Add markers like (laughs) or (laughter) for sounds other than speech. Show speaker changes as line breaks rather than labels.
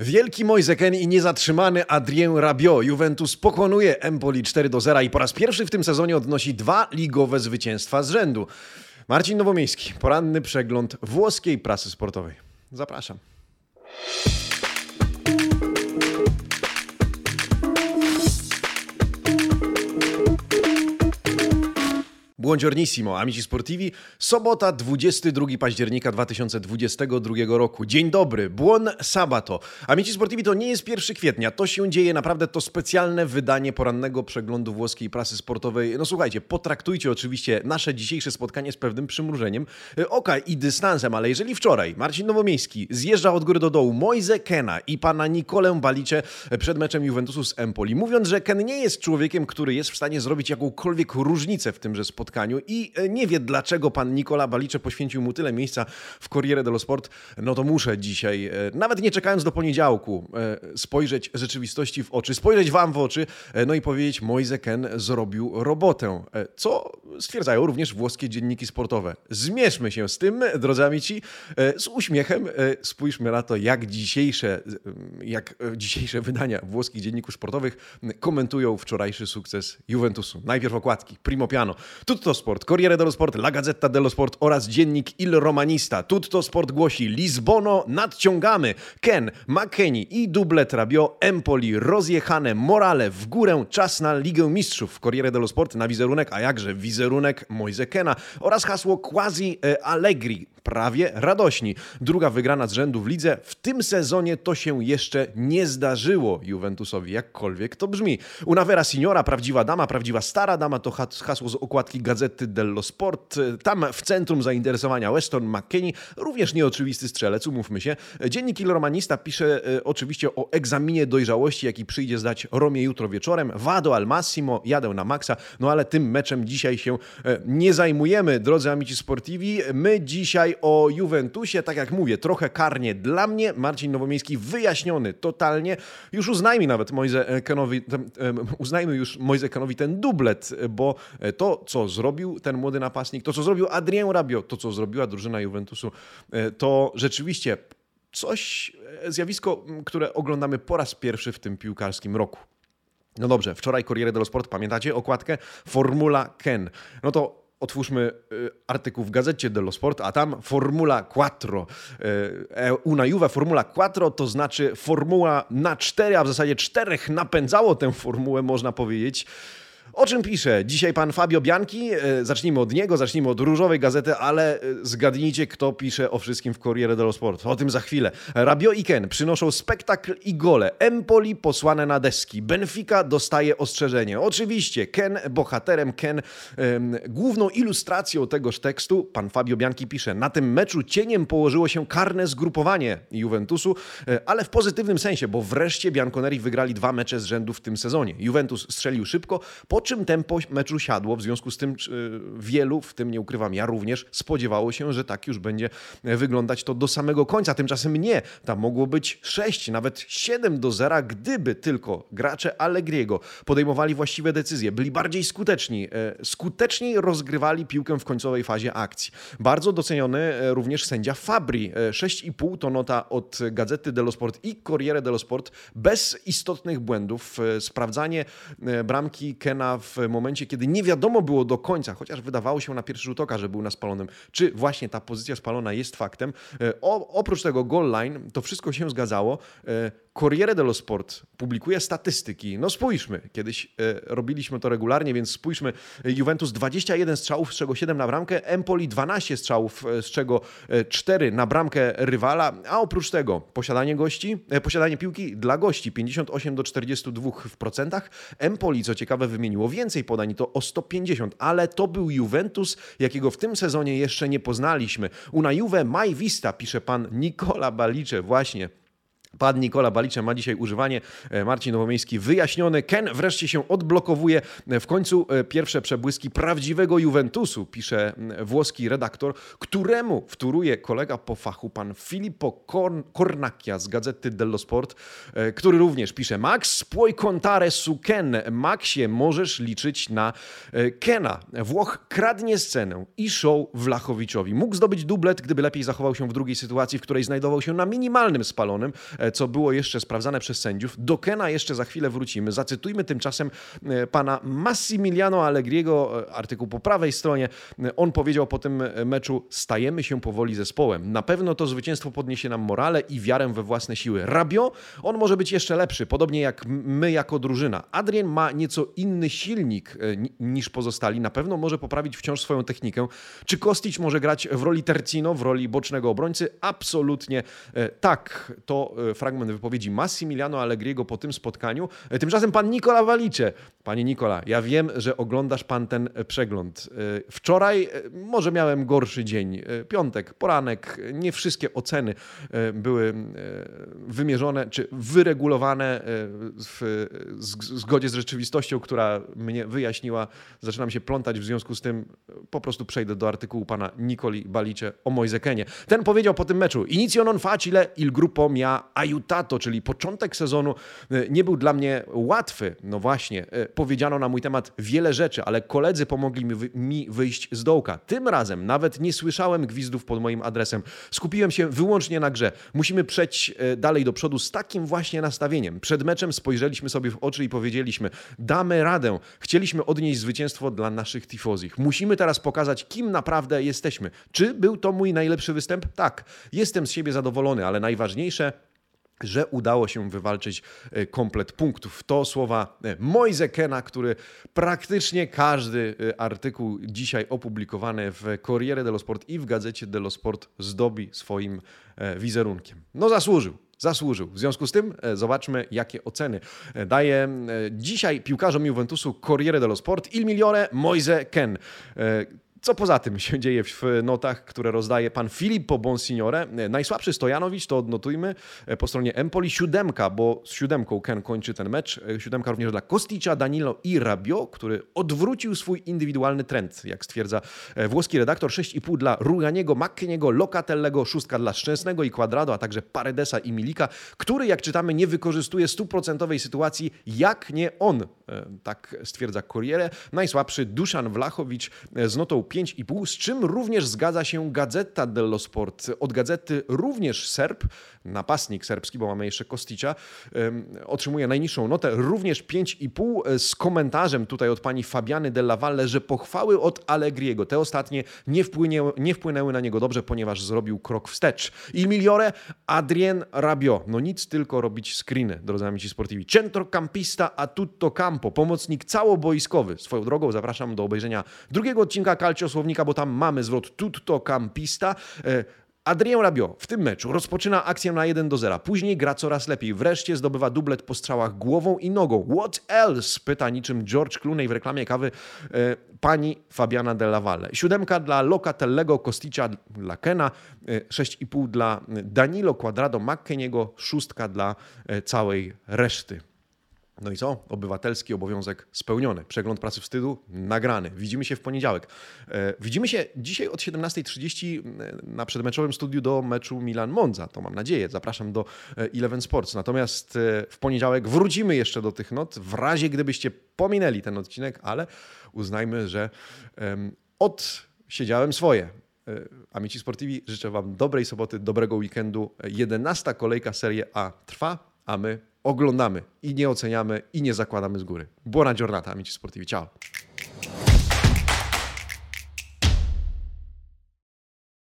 Wielki Moiseken i niezatrzymany Adrien Rabiot. Juventus pokonuje Empoli 4 do 0 i po raz pierwszy w tym sezonie odnosi dwa ligowe zwycięstwa z rzędu. Marcin Nowomiejski, poranny przegląd włoskiej prasy sportowej. Zapraszam. Buongiornissimo, amici sportivi. Sobota, 22 października 2022 roku. Dzień dobry, buon sabato. Amici sportivi to nie jest 1 kwietnia, to się dzieje naprawdę, to specjalne wydanie porannego przeglądu włoskiej prasy sportowej. No słuchajcie, potraktujcie oczywiście nasze dzisiejsze spotkanie z pewnym przymrużeniem e, oka i dystansem, ale jeżeli wczoraj Marcin Nowomiejski zjeżdża od góry do dołu Moise Kena i pana Nikolę Balicze przed meczem Juventusu z Empoli, mówiąc, że Ken nie jest człowiekiem, który jest w stanie zrobić jakąkolwiek różnicę w tymże spotkaniu, spotkaniu i e, nie wie, dlaczego pan Nikola Balicze poświęcił mu tyle miejsca w Corriere dello Sport, no to muszę dzisiaj, e, nawet nie czekając do poniedziałku, e, spojrzeć rzeczywistości w oczy, spojrzeć wam w oczy, no i powiedzieć, Moise Ken zrobił robotę, co stwierdzają również włoskie dzienniki sportowe. Zmierzmy się z tym, drodzy amici, z uśmiechem spójrzmy na to, jak dzisiejsze, jak dzisiejsze wydania włoskich dzienników sportowych komentują wczorajszy sukces Juventusu. Najpierw okładki, primo piano. Tutto Sport, Corriere dello Sport, La Gazzetta dello Sport oraz dziennik Il Romanista. Tutto Sport głosi Lisbono nadciągamy. Ken, McKennie i dublet Rabio, Empoli rozjechane, morale w górę, czas na Ligę Mistrzów. Corriere dello Sport na wizerunek, a jakże wizerunek Moise Kena oraz hasło Quasi e, Allegri prawie radośni. Druga wygrana z rzędu w lidze. W tym sezonie to się jeszcze nie zdarzyło Juventusowi, jakkolwiek to brzmi. Una vera signora, prawdziwa dama, prawdziwa stara dama to hasło z okładki Gazety dello Sport. Tam w centrum zainteresowania Weston McKinney, również nieoczywisty strzelec, umówmy się. Dziennik Il Romanista pisze e, oczywiście o egzaminie dojrzałości, jaki przyjdzie zdać Romie jutro wieczorem. Vado al massimo, jadę na maksa, no ale tym meczem dzisiaj się e, nie zajmujemy, drodzy amici sportivi. My dzisiaj o Juventusie, tak jak mówię, trochę karnie dla mnie. Marcin Nowomiejski wyjaśniony totalnie. Już uznajmy nawet Moise Kenowi, uznajmy już Moise Kenowi ten dublet, bo to, co zrobił ten młody napastnik, to, co zrobił Adrien Rabiot, to, co zrobiła drużyna Juventusu, to rzeczywiście coś, zjawisko, które oglądamy po raz pierwszy w tym piłkarskim roku. No dobrze, wczoraj Corriere dello Sport, pamiętacie okładkę? Formula Ken. No to Otwórzmy y, artykuł w gazecie dello Sport, a tam Formula 4. Y, e, una Juve Formula 4 to znaczy formuła na cztery, a w zasadzie czterech napędzało tę formułę, można powiedzieć. O czym pisze dzisiaj pan Fabio Bianchi? E, zacznijmy od niego, zacznijmy od różowej gazety, ale e, zgadnijcie, kto pisze o wszystkim w Corriere dello Sport. O tym za chwilę. Rabio i Ken przynoszą spektakl i gole. Empoli posłane na deski. Benfica dostaje ostrzeżenie. Oczywiście Ken bohaterem, Ken główną ilustracją tegoż tekstu, pan Fabio Bianchi pisze, na tym meczu cieniem położyło się karne zgrupowanie Juventusu, e, ale w pozytywnym sensie, bo wreszcie Bianconeri wygrali dwa mecze z rzędu w tym sezonie. Juventus strzelił szybko, po czym tempo meczu siadło. W związku z tym wielu, w tym nie ukrywam ja również, spodziewało się, że tak już będzie wyglądać to do samego końca. Tymczasem nie. Tam mogło być 6, nawet 7 do 0, gdyby tylko gracze Allegriego podejmowali właściwe decyzje, byli bardziej skuteczni, e, skuteczniej rozgrywali piłkę w końcowej fazie akcji. Bardzo doceniony e, również sędzia Fabri. 6,5 e, to nota od Gazety dello Sport i Corriere dello Sport bez istotnych błędów. Sprawdzanie bramki Kena w momencie, kiedy nie wiadomo było do końca, chociaż wydawało się na pierwszy rzut oka, że był na spalonym, czy właśnie ta pozycja spalona jest faktem. E, o, oprócz tego goal line, to wszystko się zgadzało. E, Corriere dello Sport publikuje statystyki. No spójrzmy, kiedyś e, robiliśmy to regularnie, więc spójrzmy. Juventus 21 strzałów, z czego 7 na bramkę, Empoli 12 strzałów, z czego 4 na bramkę rywala, a oprócz tego posiadanie gości, posiadanie piłki dla gości 58 do 42 w procentach. Empoli, co ciekawe, wymieniło więcej podań, to o 150, ale to był Juventus, jakiego w tym sezonie jeszcze nie poznaliśmy. Una Juve mai vista, pisze pan Nicola Balicze, właśnie Pan Nikola Balicze ma dzisiaj używanie. E, Marcin Nowomiejski wyjaśniony. Ken wreszcie się odblokowuje. W końcu e, pierwsze przebłyski prawdziwego Juventusu, pisze włoski redaktor, któremu wtóruje kolega po fachu, pan Filippo Cornacchia z Gazety dello Sport, e, który również pisze Max, puoi contare su Ken. Maxie, możesz liczyć na Kena. Włoch kradnie scenę i show Wlachowiczowi. Mógł zdobyć dublet, gdyby lepiej zachował się w drugiej sytuacji, w której znajdował się na minimalnym spalonym e, co było jeszcze sprawdzane przez sędziów. Do Kena jeszcze za chwilę wrócimy. Zacytujmy tymczasem e, pana Massimiliano Allegriego, e, artykuł po prawej stronie. On powiedział po tym meczu: Stajemy się powoli zespołem. Na pewno to zwycięstwo podniesie nam morale i wiarę we własne siły. Rabio, on może być jeszcze lepszy, podobnie jak my jako drużyna. Adrien ma nieco inny silnik niż pozostali. Na pewno może poprawić wciąż swoją technikę. Czy Kostić może grać w roli Tercino, w roli bocznego obrońcy? Absolutnie tak. To fragment wypowiedzi Massimiliano Allegriego po tym spotkaniu. Tymczasem pan Nikola Walicze. Panie Nikola, ja wiem, że oglądasz pan ten przegląd. Wczoraj może miałem gorszy dzień. Piątek, poranek, nie wszystkie oceny były wymierzone czy wyregulowane w zgodzie z rzeczywistością, która mnie wyjaśniła. Zaczynam się plątać, w związku z tym po prostu przejdę do artykułu pana Nikoli Balicze o Mojzekenie. Ten powiedział po tym meczu: Inizio facile il gruppo mia aiutato, czyli początek sezonu e, nie był dla mnie łatwy. No właśnie, e, powiedziano na mój temat wiele rzeczy, ale koledzy pomogli mi wyjść z dołka. Tym razem nawet nie słyszałem gwizdów pod moim adresem. Skupiłem się wyłącznie na grze. Musimy przejść e, dalej do przodu z takim właśnie nastawieniem. Przed meczem spojrzeliśmy sobie w oczy i powiedzieliśmy: damy radę. Chcieliśmy odnieść zwycięstwo dla naszych tifozich. Musimy teraz pokazać, kim naprawdę jesteśmy. Czy był to mój najlepszy występ? Tak. Jestem z siebie zadowolony, ale najważniejsze że udało się wywalczyć e, komplet punktów. To słowa e, Moise Kena, który praktycznie każdy e, artykuł dzisiaj opublikowany w Corriere dello Sport i w Gazecie dello Sport zdobi swoim wizerunkiem. No zasłużył. Zasłużył. W związku z tym zobaczmy, jakie oceny daje dzisiaj piłkarzom Juventusu Corriere dello Sport Il Migliore Moise Ken. Co poza tym się (laughs) dzieje w notach, które rozdaje pan Filippo Bonsignore? Najsłabszy Stojanowicz, to odnotujmy e, po stronie Empoli. Siódemka, bo z siódemką Ken kończy ten mecz. E, siódemka również dla Kosticza, Danilo i Rabio, który odwrócił swój indywidualny trend, jak stwierdza e, włoski redaktor. 6,5 dla Ruganiego, Mackieniego, Locatellego, szóstka dla Szczęsnego i Quadrado, a także Paredesa i Milika, który, jak czytamy, nie wykorzystuje stuprocentowej sytuacji, jak nie on. Tak stwierdza Corriere. Najsłabszy Duszan Wlachowicz z notą 5,5, z czym również zgadza się Gazeta dello Sport. Od gazety również Serb, napastnik serbski, bo mamy jeszcze Kosticia, otrzymuje najniższą notę, również 5,5 e, z komentarzem tutaj od pani Fabiany Della Valle, że pochwały od Allegriego, te ostatnie nie, wpłynie, nie wpłynęły na niego dobrze, ponieważ zrobił krok wstecz. Il migliore Adrien Rabiot. No nic, tylko robić screeny, drodzy amici sportivi. Centrocampista a tutto campo, pomocnik całoboiskowy. Swoją drogą zapraszam do obejrzenia drugiego odcinka Calcio Słownika, bo tam mamy zwrot tutto campista. E, Adrien Rabiot w tym meczu rozpoczyna akcję na 1 do 0. Później gra coraz lepiej. Wreszcie zdobywa dublet po strzałach głową i nogą. What else? Pyta niczym George Clooney w reklamie kawy e, pani Fabiana Della Valle. Siódemka dla Locatellego, Kosticza dla Kena, e, 6,5 dla Danilo Quadrado, McKeniego, szóstka dla e, całej reszty. No i co? Obywatelski obowiązek spełniony. Przegląd pracy wstydu nagrany. Widzimy się w poniedziałek. E, widzimy się dzisiaj od 17.30 e, na przedmeczowym studiu do meczu Milan-Monza. To mam nadzieję. Zapraszam do e, Eleven Sports. Natomiast w poniedziałek wrócimy jeszcze do tych not, w razie gdybyście pominęli ten odcinek, ale uznajmy, że odsiedziałem swoje. Amici Sportivi, życzę Wam dobrej soboty, dobrego weekendu. 11 kolejka Serie A trwa, a my oglądamy i nie oceniamy i nie zakładamy z góry. Buona giornata, amici sportivi. Ciao.